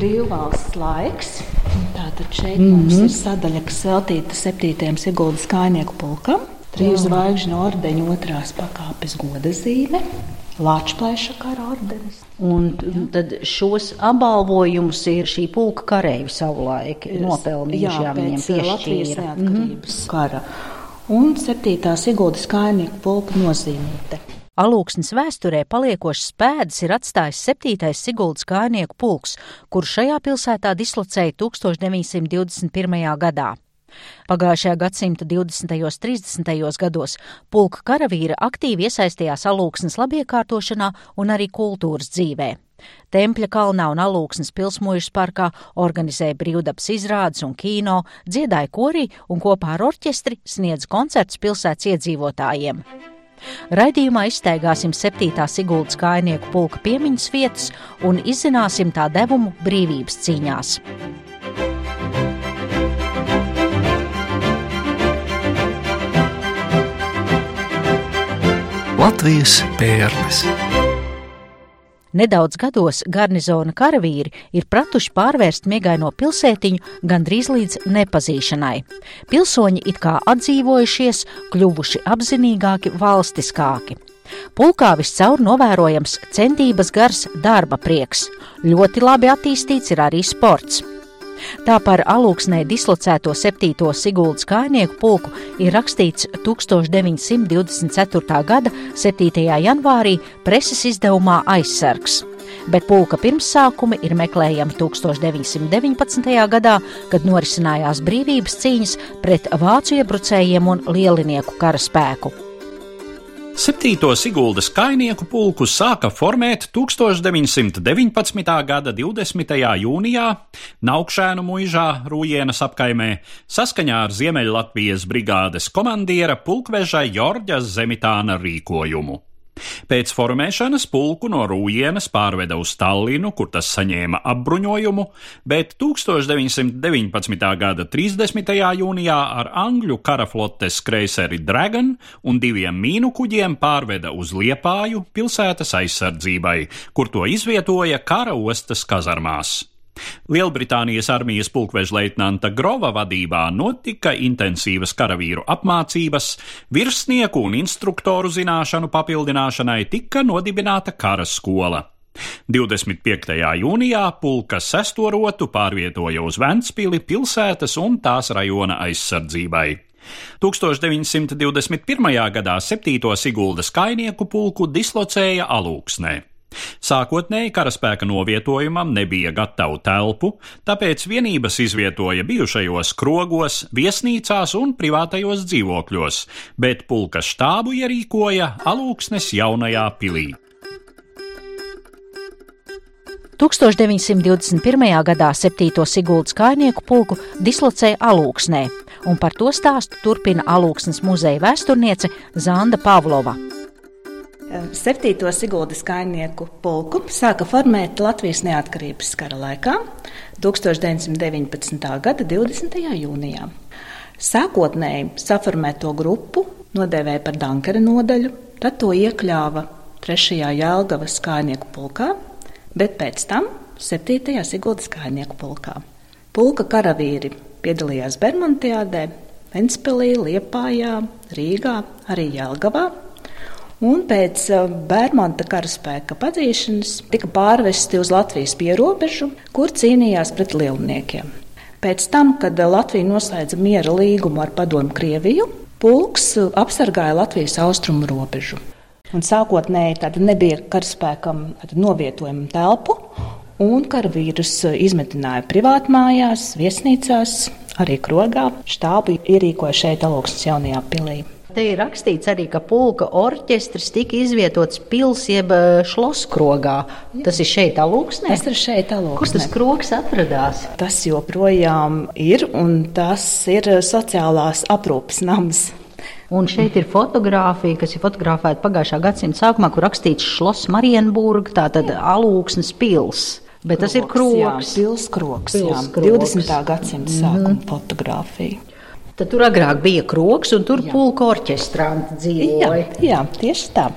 brīvvalsts laiks. Tātad šeit mm -hmm. mums ir sadaļa, kas veltīta 7. Siguldas kājnieku pulkam. Trīs zvaigžņu ordeņa otrās pakāpes goda zīme. Latvijas kara ordenis. Un tad šos apbalvojumus ir šī pulka kareivi savulaik nopelnījuši, jā, viņiem piešķīra. Latvijas neatkarības mm -hmm. kara. Un 7. Siguldas kājnieku pulka nozīmīte. Alūksnes vēsturē paliekošas pēdas ir atstājis 7. Siguldas kājnieku pulks, kurš šajā pilsētā dislocēja 1921. gadā. Pagājušajā gadsimta 20. un 30. gados pulka karavīra aktīvi iesaistījās alūksnes labiekārtošanā un arī kultūras dzīvē. Tempļa kalnā un alūksnes pilsmuļas parkā organizēja brīvdabas izrādes un kino, dziedāja korī un kopā ar orķestri sniedz koncertus pilsētas iedzīvotājiem. Raidījumā izteigāsim 7. Siguldas kājnieku pulka piemiņas vietas un izzināsim tā devumu brīvības cīņās. Latvijas pērles. Nedaudz gados garnizona karavīri ir pratuši pārvērst miegaino pilsētiņu gandrīz līdz nepazīšanai. Pilsoņi it kā atdzīvojušies, kļuvuši apzinīgāki, valstiskāki. Pulkā viscaur novērojams centības gars darba prieks. Ļoti labi attīstīts ir arī sports. Tā par alūksnē dislocēto 7. Siguldas kājnieku pulku ir rakstīts 1924. gada 7. janvārī preses izdevumā Aizsargs bet pulka pirmsākumi ir meklējami 1919. gadā, kad norisinājās brīvības cīņas pret vācu iebrucējiem un lielinieku karaspēku. Septīto Siguldas kainieku pulku sāka formēt 1919. gada 20. jūnijā Naukšēnu muižā Rūjienas apkaimē saskaņā ar Ziemeļlatvijas brigādes komandiera pulkveža Jorģa Zemitāna rīkojumu. Pēc formēšanas pulku no Rūjienas pārveda uz Tallinu, kur tas saņēma apbruņojumu, bet 1919. gada 30. jūnijā ar angļu karaflotes kreiseri Dragon un diviem mīnu kuģiem pārveda uz Liepāju pilsētas aizsardzībai, kur to izvietoja kara ostas kazarmās. Lielbritānijas armijas pulkveža leitnanta Grova vadībā notika intensīvas karavīru apmācības, virsnieku un instruktoru zināšanu papildināšanai tika nodibināta kara skola. 25. jūnijā pulka sesto rotu pārvietoja uz Ventspili pilsētas un tās rajona aizsardzībai. 1921. gadā 7. Siguldas kainieku pulku dislocēja Alūksnē. Sākotnēji karaspēka novietojumam nebija gatavu telpu, tāpēc vienības izvietoja bijušajos krogos, viesnīcās un privātajos dzīvokļos, bet pulka štābu ierīkoja Alūksnes jaunajā pilī. 1921. gadā 7. Siguldas kājnieku pulku dislocēja Alūksnē, un par to stāstu turpina Alūksnes muzeja vēsturniece Zanda Pavlova. 7. Siguldas kainieku pulku sāka formēt Latvijas neatkarības kara laikā 1919. gada 20. jūnijā. Sākotnēji saformēto grupu nodēvēja par Dankara nodaļu, tad to iekļāva 3. Jēlgavas kainieku pulkā, bet pēc tam 7. Siguldas kainieku pulkā. Pulka karavīri piedalījās Bermontiādē, Ventspilī, Liepājā, Rīgā, arī Jēlgavā un pēc uh, Bērmanta karaspēka padzīšanas tika pārvesti uz Latvijas pierobežu, kur cīnījās pret lielniekiem. Pēc tam, kad Latvija noslēdza miera līgumu ar Padomu Krieviju, pulks uh, apsargāja Latvijas austrumu robežu. Un sākotnēji nebija karaspēkam novietojama telpu, un karavīrus uh, izmetināja privātmājās, viesnīcās, arī krogā. Štābu ierīkoja šeit, Alūksnes jaunajā pilī. Te ir rakstīts arī, ka pulka orķestris tika izvietots pils jeb eh, šloskrogā. Tas ir šeit alūksnē? Tas ir šeit alūksnē. Kur tas krogs atradās? Tas joprojām ir, un tas ir sociālās aprūpes nams. Un šeit ir fotografija, kas ir fotografēta pagājušā gadsimta sākumā, kur rakstīts Šlos Marienburg, tātad alūksnes pils. Bet kroks, tas ir kroks. Jā, pils kroks, pils jā. Kroks. 20. gadsimta sākuma mm -hmm. fotografija. Tad tur agrāk bija kroks, un tur pulka orķestranti dzīvoja. Jā, jā, tieši tā.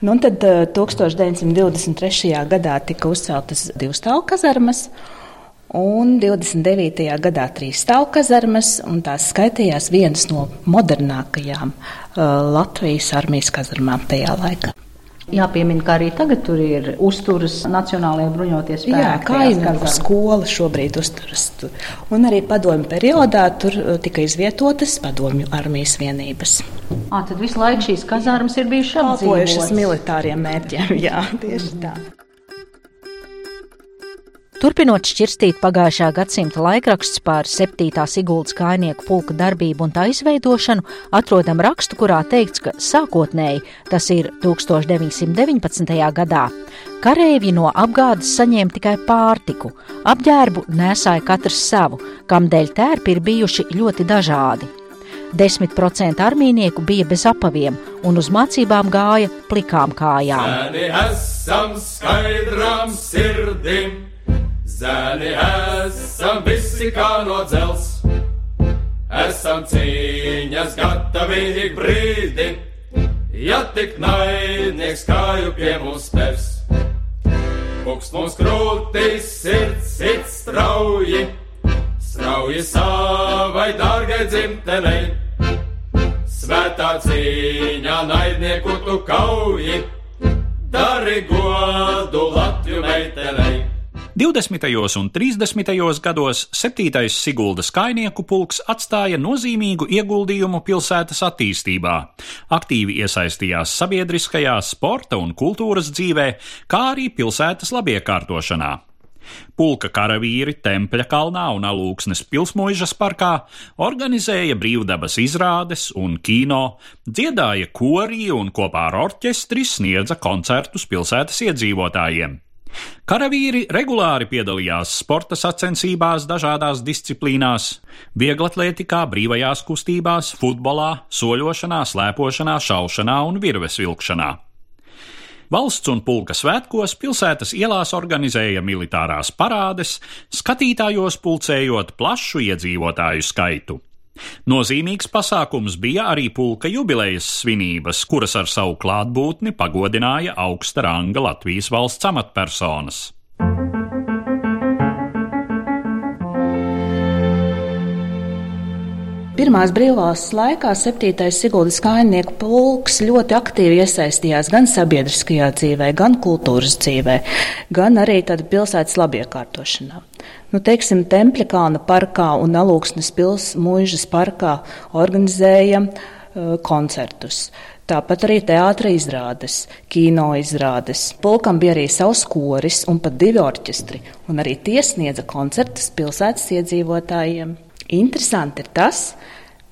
Nu, tad 1923. gadā tika uzceltas divstāvu kazarmas, un 29. gadā trīs stāvu kazarmas, un tās skaitījās vienas no modernākajām uh, Latvijas armijas kazarmām tajā laikā. Jāpiemina, ka arī tagad tur ir uzturas Nacionālajie bruņoties spēki. Jā, kā jau skola šobrīd uzturas. Un arī padomju periodā tur uh, tika izvietotas padomju armijas vienības. À, tad visu laiku šīs kazārmas ir bijušas apdzīvotas militāriem mērķiem. Jā, tieši tā. Turpinot šķirstīt pagājušā gadsimta laikrakstus par 7. Siguldas kājnieku pulka darbību un tā izveidošanu, atrodam rakstu, kurā teikts, ka sākotnēji, tas ir 1919. gadā, kareivji no apgādes saņēma tikai pārtiku, apģērbu nesāja katrs savu, kam dēļ tērpi ir bijuši ļoti dažādi. 10% armīnieku bija bez apaviem un uz mācībām gāja plikām kājām. Sēni esam skaidrām sirdim! Zēni esam visi kā no dzels, esam cīņas gatavi ik brīdi, ja tik naidnieks kāju pie mums spers. Kungs mums krūtīs sirds sit strauji, strauji savai dārgai dzimtenei. Svētā cīņā naidnieku tu kauji, dari godu Latviju meitenei. 20. un 30. gados 7. Siguldas kainieku pulks atstāja nozīmīgu ieguldījumu pilsētas attīstībā, aktīvi iesaistījās sabiedriskajā, sporta un kultūras dzīvē, kā arī pilsētas labiekārtošanā. Pulka karavīri Tempļa kalnā un Alūksnes pilsmuižas parkā organizēja brīvdabas izrādes un kino, dziedāja korī un kopā ar orķestri sniedza koncertus pilsētas iedzīvotājiem. Karavīri regulāri piedalījās sporta sacensībās dažādās disciplīnās - vieglatlētikā, brīvajās kustībās, futbolā, soļošanā, slēpošanā, šaušanā un virves vilkšanā. Valsts un pulka svētkos pilsētas ielās organizēja militārās parādes, skatītājos pulcējot plašu iedzīvotāju skaitu. Nozīmīgs pasākums bija arī pulka jubilejas svinības, kuras ar savu klātbūtni pagodināja augsta ranga Latvijas valsts amatpersonas. Pirmās brīvās laikā 7. Siguldas kājnieku pulks ļoti aktīvi iesaistījās gan sabiedriskajā dzīvē, gan kultūras dzīvē, gan arī pilsētas labiekārtošanā. Nu, teiksim, Tempļakāna parkā un Alūksnes pils mūžas parkā organizēja uh, koncertus. Tāpat arī teātris izrādes, kino izrādes. Polkam bija arī savs koris un pat divi orķestri, un arī tie sniedza koncertus pilsētas iedzīvotājiem. Interesanti ir tas,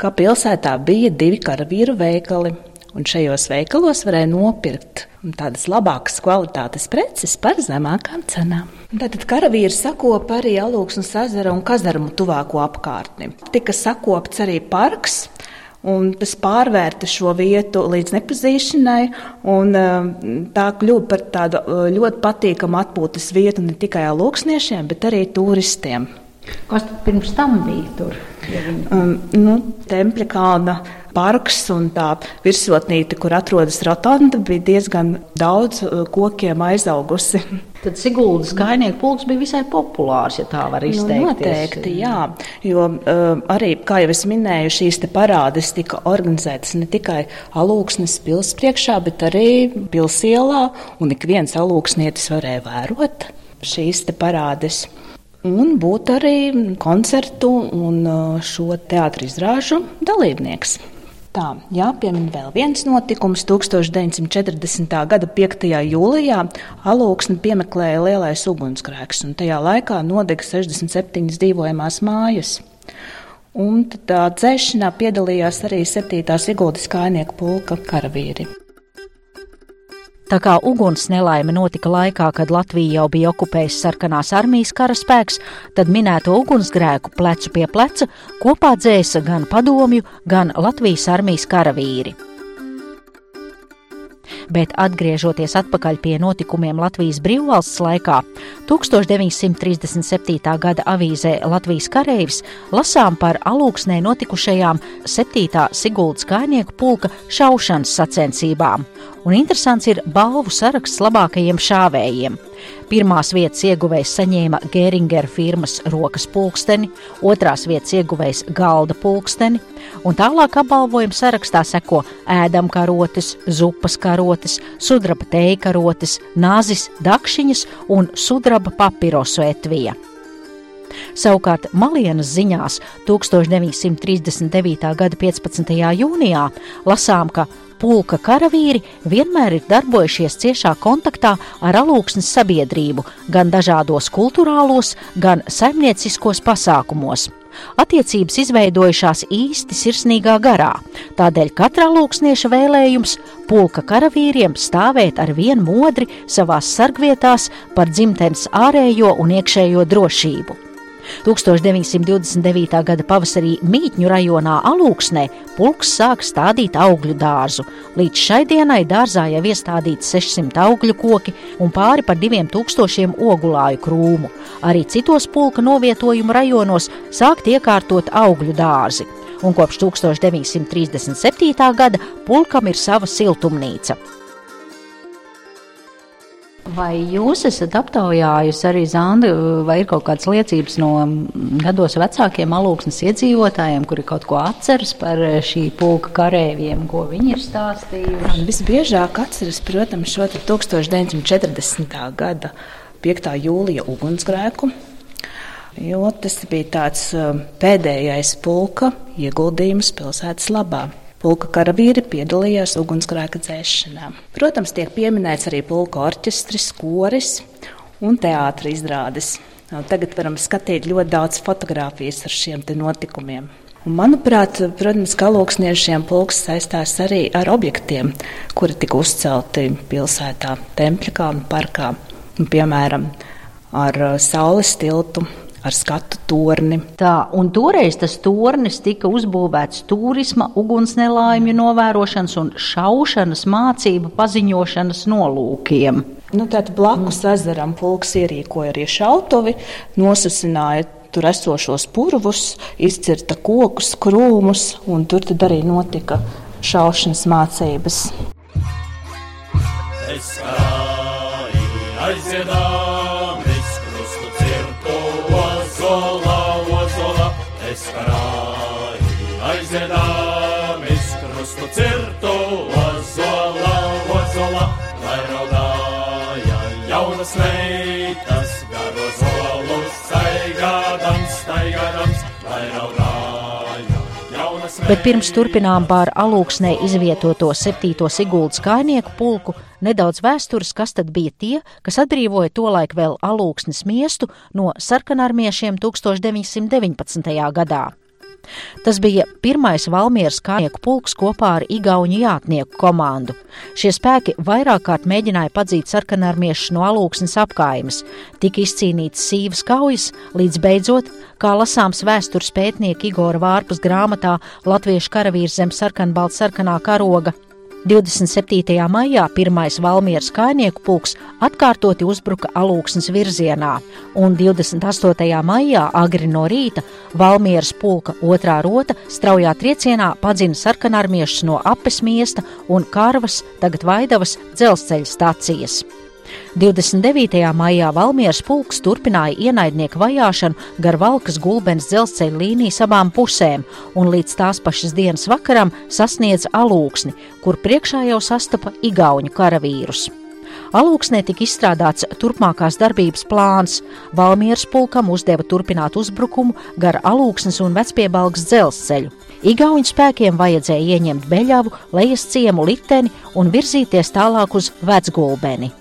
ka pilsētā bija divi karavīru veikali, un šajos veikalos varēja nopirkt tādas labākas kvalitātes preces par zemākām cenām. Tātad karavīri sakopa arī Alūksnes ezera un kazarmu tuvāko apkārtni. Tika sakopts arī parks. Un tas pārvērta šo vietu līdz nepazīšanai, un um, tā kļuva par tādu uh, ļoti patīkamu atpūtas vietu ne tikai lūksniešiem, bet arī turistiem. Kas pirms tam bija tur? Um, nu, Tempļa kalna parks un tā virsotnīte, kur atrodas rotonda, bija diezgan daudz uh, kokiem aizaugusi. Tad Siguldas kainieku pulks bija visai populārs, ja tā var izteikt. Nu, noteikti, jā, jo uh, arī, kā jau es minēju, šīs te parādes tika organizētas ne tikai alūksnes pils priekšā, bet arī pilsielā, un ik viens alūksnietis varēja vērot šīs te parādes un būt arī koncertu un šo teātris izrāžu dalībnieks. Tā, jāpiemina vēl viens notikums. 1940. gada 5. jūlijā Alūksni piemeklēja lielais ugunsgrēks, un tajā laikā nodega 67 dzīvojamās mājas. Un tā dzēšanā piedalījās arī 7. Siguldas kājnieku pulka karavīri. Tā kā uguns nelaime notika laikā, kad Latvija jau bija okupējusi sarkanās armijas karaspēks, tad minēto ugunsgrēku plecu pie pleca kopā dzēsa gan padomju, gan Latvijas armijas karavīri. Bet atgriežoties atpakaļ pie notikumiem Latvijas brīvvalsts laikā, 1937. gada avīzē Latvijas kareivis lasām par alūksnē notikušajām 7. Siguldas kainieku pulka šaušanas sacensībām, un interesants ir balvu saraksts labākajiem šāvējiem. Pirmās vietas ieguvējs saņēma Gēringera firmas rokas pulksteni, otrās vietas ieguvējs galda pulksteni, un tālāk apbalvojuma sarakstā seko ēdam karotes, zupas karotes, sudraba teika karotes, nāzis, dakšiņas un sudraba papirosu etvija. Savukārt Malienas ziņās 1939. gada 15. jūnijā lasām, ka pulka karavīri vienmēr ir darbojušies ciešā kontaktā ar alūksnes sabiedrību, gan dažādos kultūrālos, gan saimnieciskos pasākumos. Attiecības izveidojušās īsti sirsnīgā garā, tādēļ katra lūksnieša vēlējums pulka karavīriem stāvēt ar vienu modri savās sargvietās par dzimtenes ārējo un iekšējo drošību. 1929. gada pavasarī Mītņu rajonā Alūksnē pulks sāk stādīt augļu dārzu. Līdz šai dienai dārzā jau iestādīti 600 augļu koki un pāri par 2000 ogulāju krūmu. Arī citos pulka novietojumu rajonos sākt iekārtot augļu dārzi. Un kopš 1937. gada pulkam ir sava siltumnīca. Vai jūs esat aptaujājusi arī Zanda, vai ir kaut kādas liecības no gados vecākiem alūksnes iedzīvotājiem, kuri kaut ko atceras par šī pulka karēviem, ko viņi ir stāstījuši? Visbiežāk atceras, protams, šo 1940. gada 5. jūlija ugunsgrēku, jo tas bija tāds um, pēdējais pulka ieguldījums pilsētas labā. Pulka karavīri piedalījās ugunsgrēka dzēšanā. Protams, tiek pieminēts arī pulka orķestris, koris un teātris izrādes. Tagad varam skatīt ļoti daudz fotografijas ar šiem notikumiem. Un, manuprāt, protams, kalpoksniešiem pulks saistās arī ar objektiem, kuri tika uzcelti pilsētā, Tempļa un parkā. Un, piemēram, ar saules tiltu ar skatu torni. Tā, un toreiz tas tornis tika uzbūvēts turisma, ugunsnelaimju novērošanas un šaušanas mācību paziņošanas nolūkiem. Nu, Tātad blakus mm. ezeram pulks ierīkoja arī šautuvi, nosasināja tur esošos purvus, izcirta kokus, krūmus, un tur arī notika šaušanas mācības. Es kā aiziedā. Meitas, garo zolu staigādams, staigādams, lai raudāja. Bet pirms turpinām pār alūksnē izvietoto septīto Siguldas kainieku pulku, nedaudz vēstures, kas tad bija tie, kas atbrīvoja tolaik vēl alūksnes miestu no sarkanarmiešiem 1919. gadā. Tas bija pirmais Valmieras kājnieku pulks kopā ar Igauņu jātnieku komandu. Šie spēki vairāk kārt mēģināja padzīt sarkanarmiešus no alūksnes apkaimes, tika izcīnītas sīvas kaujas, līdz beidzot, kā lasāms vēstures pētnieka Igora Vārpas grāmatā Latviešu karavīrs zem sarkanbalta sarkanā karoga 27. maijā pirmais Valmieras kainieku pulks atkārtoti uzbruka alūksnes virzienā, un 28. maijā agri no rīta Valmieras pulka otrā rota straujā triecienā padzina sarkanarmiešus no apes miesta un Karvas, tagad Vaidavas dzelzceļa stācijas. 29. maijā Valmieras pulks turpināja ienaidnieku vajāšanu gar Valkas gulbens dzelzceļa līnijas abām pusēm un līdz tās pašas dienas vakaram sasniedz alūksni, kur priekšā jau sastapa igauņu karavīrus. Alūksnē tika izstrādāts turpmākās darbības plāns. Valmieras pulkam uzdeva turpināt uzbrukumu gar Alūksnes un Vecpiebalgas dzelzceļu. Igauņu spēkiem vajadzēja ieņemt Beļavu, lejas ciemu liteni un virzīties tālāk uz Vecgulbeni.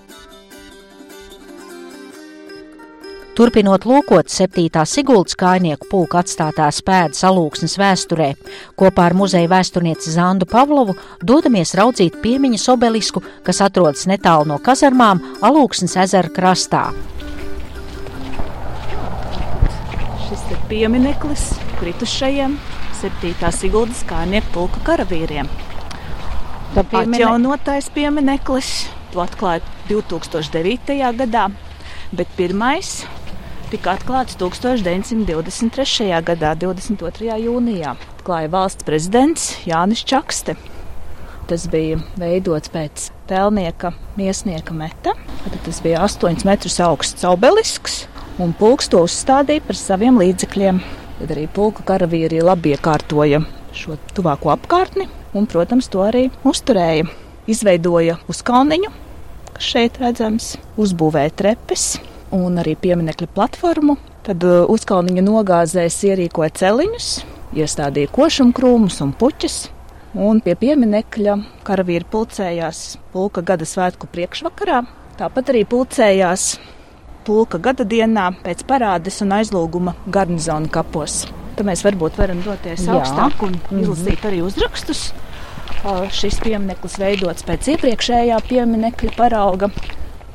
Turpinot lūkot 7. Siguldas kājnieku pulka atstātās pēdas alūksnes vēsturē, kopā ar muzeja vēsturnieci Zandu Pavlovu dodamies raudzīt piemiņas obelisku, kas atrodas netālu no kazarmām Alūksnes ezera krastā. Šis ir piemineklis kritušajiem 7. Siguldas kājnieku pulka karavīriem. atjaunotais piemineklis. To atklāja 2009. gadā, bet pirmais tika atklāts 1923. gadā, 22. jūnijā. Klāja valsts prezidents Jānis Čakste. Tas bija veidots pēc tēlnieka miesnieka meta. Tad tas bija 8 metrus augsts obelisks, un pulks to uzstādīja par saviem līdzekļiem. Tad arī pulka karavīri labi iekārtoja šo tuvāko apkārtni, un, protams, to arī uzturēja. Izveidoja uzkalniņu, kas šeit redzams, uzbūvēja trepes un arī pieminiekļa platformu. Tad uh, uzkalniņa nogāzēs ierīkoja celiņus, iestādīja košumkrūmus un puķus. Un pie pieminiekļa karavīri pulcējās pulka gada svētku priekšvakarā. Tāpat arī pulcējās pulka gada dienā pēc parādes un aizlūguma garnizona kapos. Tad mēs varbūt varam doties Jā. augstāk un mhm. izlasīt arī uzrakstus. Šis piemineklis veidots pēc iepriekšējā pieminekļa parauga.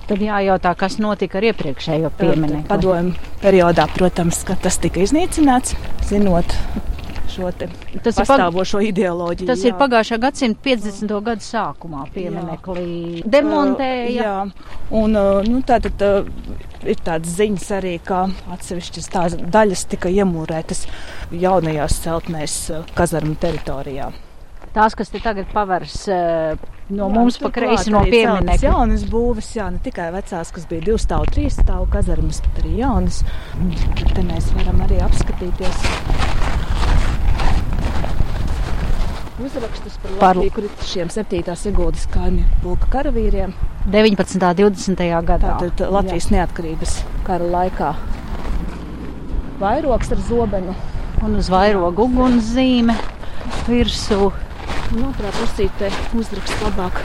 Tad jājautā, kas notika ar iepriekšējo pieminiektu. Padomu periodā, protams, tas tika iznīcināts, zinot šo tas pastāvošo pag... ideoloģiju. Tas jā. ir pagājušā gadsimta 50. gadu sākumā pieminekli demontēja. Jā, un nu, tātad ir tādas ziņas arī, ka atsevišķas tās daļas tika iemūrētas jaunajās celtnēs kazarmu teritorijā. Tās, kas te tagad paveras uh, no jā, mums pa kreisi no pieminiekta. Jaunas būves, jā, ne tikai vecās, kas bija divu stāvu, trīs stāvu kazarmas, bet arī jaunas. Tad te mēs varam arī apskatīties uzrakstus par, par... Latviju kritušiem 7. ieguldas kājņu pulka karavīriem. 19. un 20. gadā. Tātad Latvijas Jā. neatkarības kara laikā. Vairogs ar zobenu. Un uz vairogu ugunszīme virsū. Un otrā pusīte uzraksts labāk.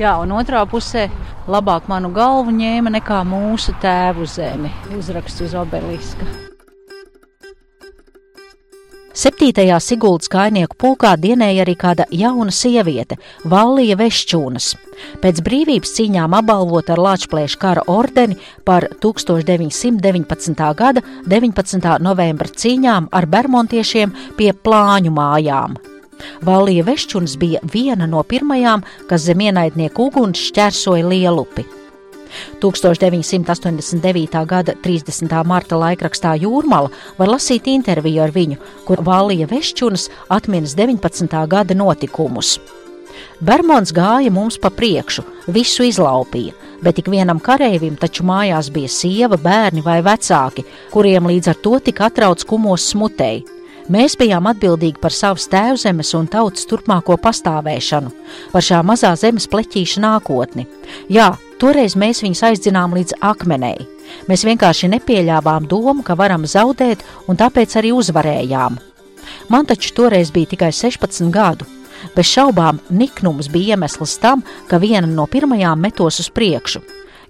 Jā, un otrā pusē labāk manu galvu ņēma nekā mūsu tēvu zemi. Uzraksts uz obeliska. 7. Siguldas kainieku pulkā dienēja arī kāda jauna sieviete, Vallija Veščūnas. Pēc brīvības cīņām apbalvota ar Lāčplēša kara ordeni par 1919. gada 19. novembra cīņām ar bermontiešiem pie plāņu mājām. Vallija Veščunas bija viena no pirmajām, kas zem ienaidnieku uguns šķērsoja Lielupi. 1989. gada 30. marta laikrakstā Jūrmala var lasīt interviju ar viņu, kur Vālija Vešķunas atminas 19. gada notikumus. Bermons gāja mums pa priekšu, visu izlaupīja, bet ik vienam kareivim taču mājās bija sieva, bērni vai vecāki, kuriem līdz ar to tika atrauts kumos smutēji. Mēs bijām atbildīgi par savas tēvzemes un tautas turpmāko pastāvēšanu, par šā mazā zemes pleķīša nākotni. Jā, toreiz mēs viņus aizdzinām līdz akmenei. Mēs vienkārši nepieļāvām domu, ka varam zaudēt, un tāpēc arī uzvarējām. Man taču toreiz bija tikai 16 gadu. Bez šaubām, niknums bija iemesls tam, ka viena no pirmajām metos uz priekšu.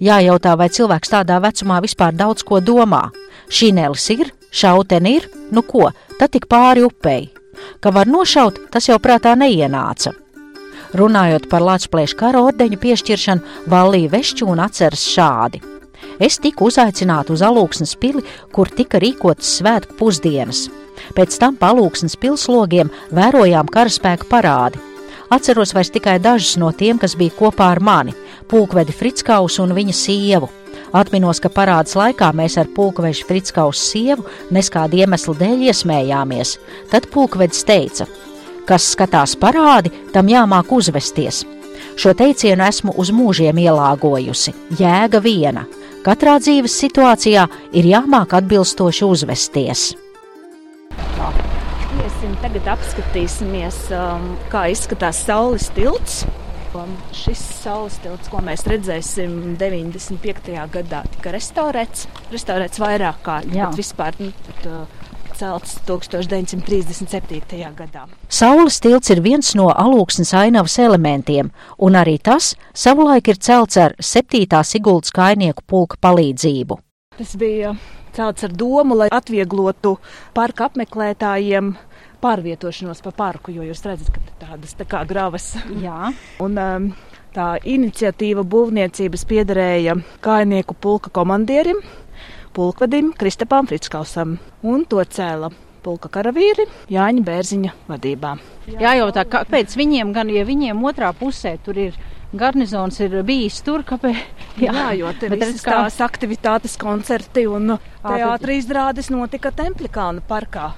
Jājautā, vai cilvēks tādā vecumā vispār daudz ko domā. Šīnēlis ir, šauteni ir, nu ko, tad tik pāri upei. Ka var nošaut, tas jau prātā neienāca. Runājot par Latvijas kara ordeņu piešķiršanu, Vallija Vešķūna atceras šādi. Es tiku uzaicināta uz Alūksnes pili, kur tika rīkotas svētku pusdienas. Pēc tam palūksnes pilslogiem vērojām karaspēka parādi. Atceros vairs tikai dažus no tiem, kas bija kopā ar mani - pulkvedi Fritskaus un viņa sievu. Atminos, ka parādas laikā mēs ar pulkveža Fritskaus sievu neskādu iemeslu dēļ iesmējāmies. Tad pulkvedis teica, kas skatās parādi, tam jāmāk uzvesties. Šo teicienu esmu uz mūžiem ielāgojusi. Jēga viena. Katrā dzīves situācijā ir jāmāk atbilstoši uzvesties. Iesim, tagad apskatīsimies, um, kā izskatās saules tilts. Šis saules tilts, ko mēs redzēsim 95. gadā, tika restaurēts, restaurēts vairāk kārt, bet vispār nu, tad, uh, celts 1937. gadā. Saules tilts ir viens no alūksnes ainavas elementiem, un arī tas savulaik ir celts ar 7. Siguldas kainieku pulka palīdzību. Tas bija celts ar domu, lai atvieglotu parka apmeklētājiem pārvietošanos pa parku, jo jūs redzat, ka tādas tā kā gravas. Jā. Un, um, tā iniciatīva būvniecības piederēja kājnieku pulka komandierim, pulkvedim Kristapam Fritskausam, un to cēla pulka karavīri Jāņa Bērziņa vadībā. Jājautā, kāpēc viņiem, gan ja viņiem otrā pusē tur ir garnizons ir bijis tur, kāpēc? Jā, jā jo tur ir kā... tās aktivitātes, koncerti un teātris izrādes notika Templikāna parkā.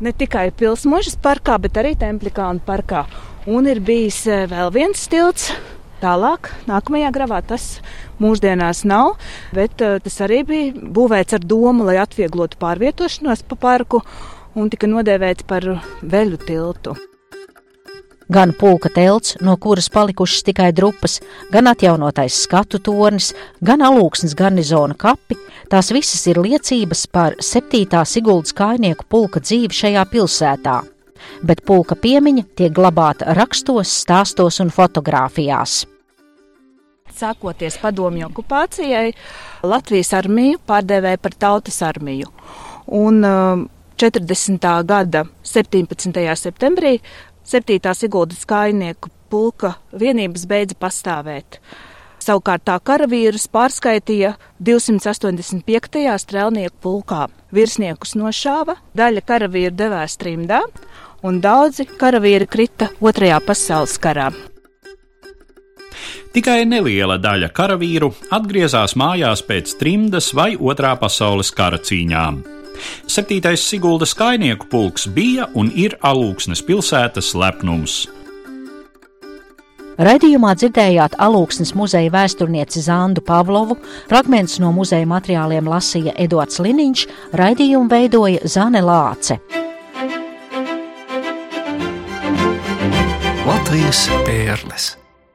Ne tikai Pilsmožas parkā, bet arī Templikāna parkā. Un ir bijis vēl viens stilts. Tālāk, nākamajā gravā tas mūsdienās nav, bet uh, tas arī bija būvēts ar domu, lai atvieglotu pārvietošanos pa parku un tika nodēvēts par veļu tiltu. Gan pulka telts, no kuras palikušas tikai drupas, gan atjaunotais skatu tornis, gan alūksnes garnizona kapi, tās visas ir liecības par 7. Siguldas kājnieku pulka dzīvi šajā pilsētā. Bet pulka piemiņa tiek glabāta rakstos, stāstos un fotografijās. Sākoties padomju okupācijai, Latvijas armiju pārdevēja par tautas armiju. Un, 40. Uh, gada 17. septembrī 7. Siguldas kājnieku pulka vienības beidza pastāvēt. Savukārt tā karavīrus pārskaitīja 285. strēlnieku pulkā. Virsniekus nošāva, daļa karavīru devās trimdā, un daudzi karavīri krita Otrajā pasaules karā. Tikai neliela daļa karavīru atgriezās mājās pēc trimdas vai Otrā pasaules kara cīņām. Septītais Siguldas kainieku pulks bija un ir Alūksnes pilsētas lepnums. Radījumā dzirdējāt Alūksnes muzeja vēsturnieci Zandu Pavlovu, fragments no muzeja materiāliem lasīja Eduards Liniņš, raidījumu veidoja Zane Lāce. Latvijas pērles.